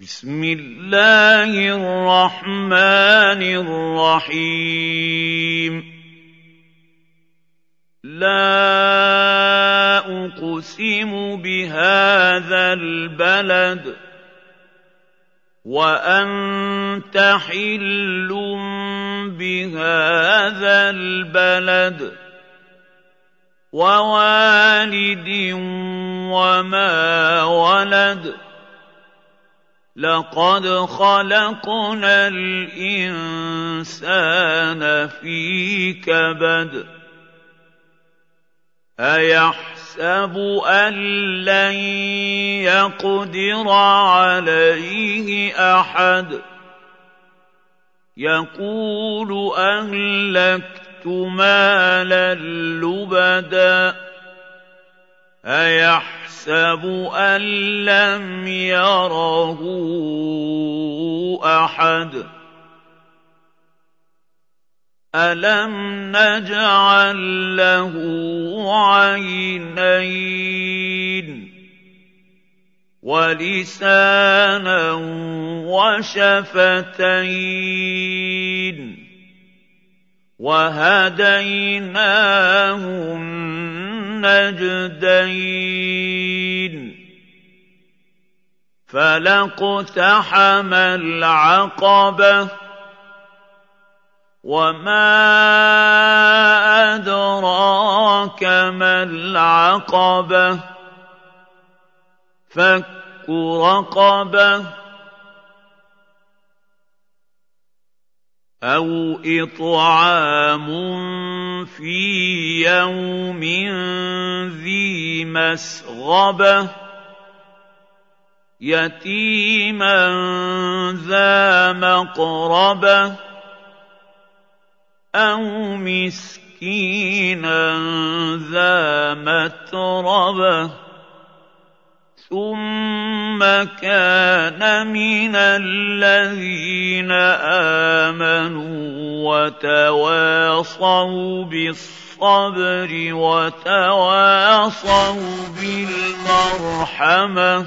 بسم الله الرحمن الرحيم. لا أقسم بهذا البلد وأنت حل بهذا البلد ووالد وما ولد لقد خلقنا الإنسان في كبد. أيحسب أن لن يقدر عليه أحد؟ يقول أهلكت مالا لبدا. أيحسب ان لم يره احد الم نجعل له عينين ولسانا وشفتين وهديناه النجدين فلاقتحم العقبة وما أدراك ما العقبة فك رقبة أو إطعام في يوم ذي مسغبة يتيما ذا مقربه أو مسكينا ذا متربه ثم كان من الذين امنوا وتواصوا بالصبر وتواصوا بالمرحمه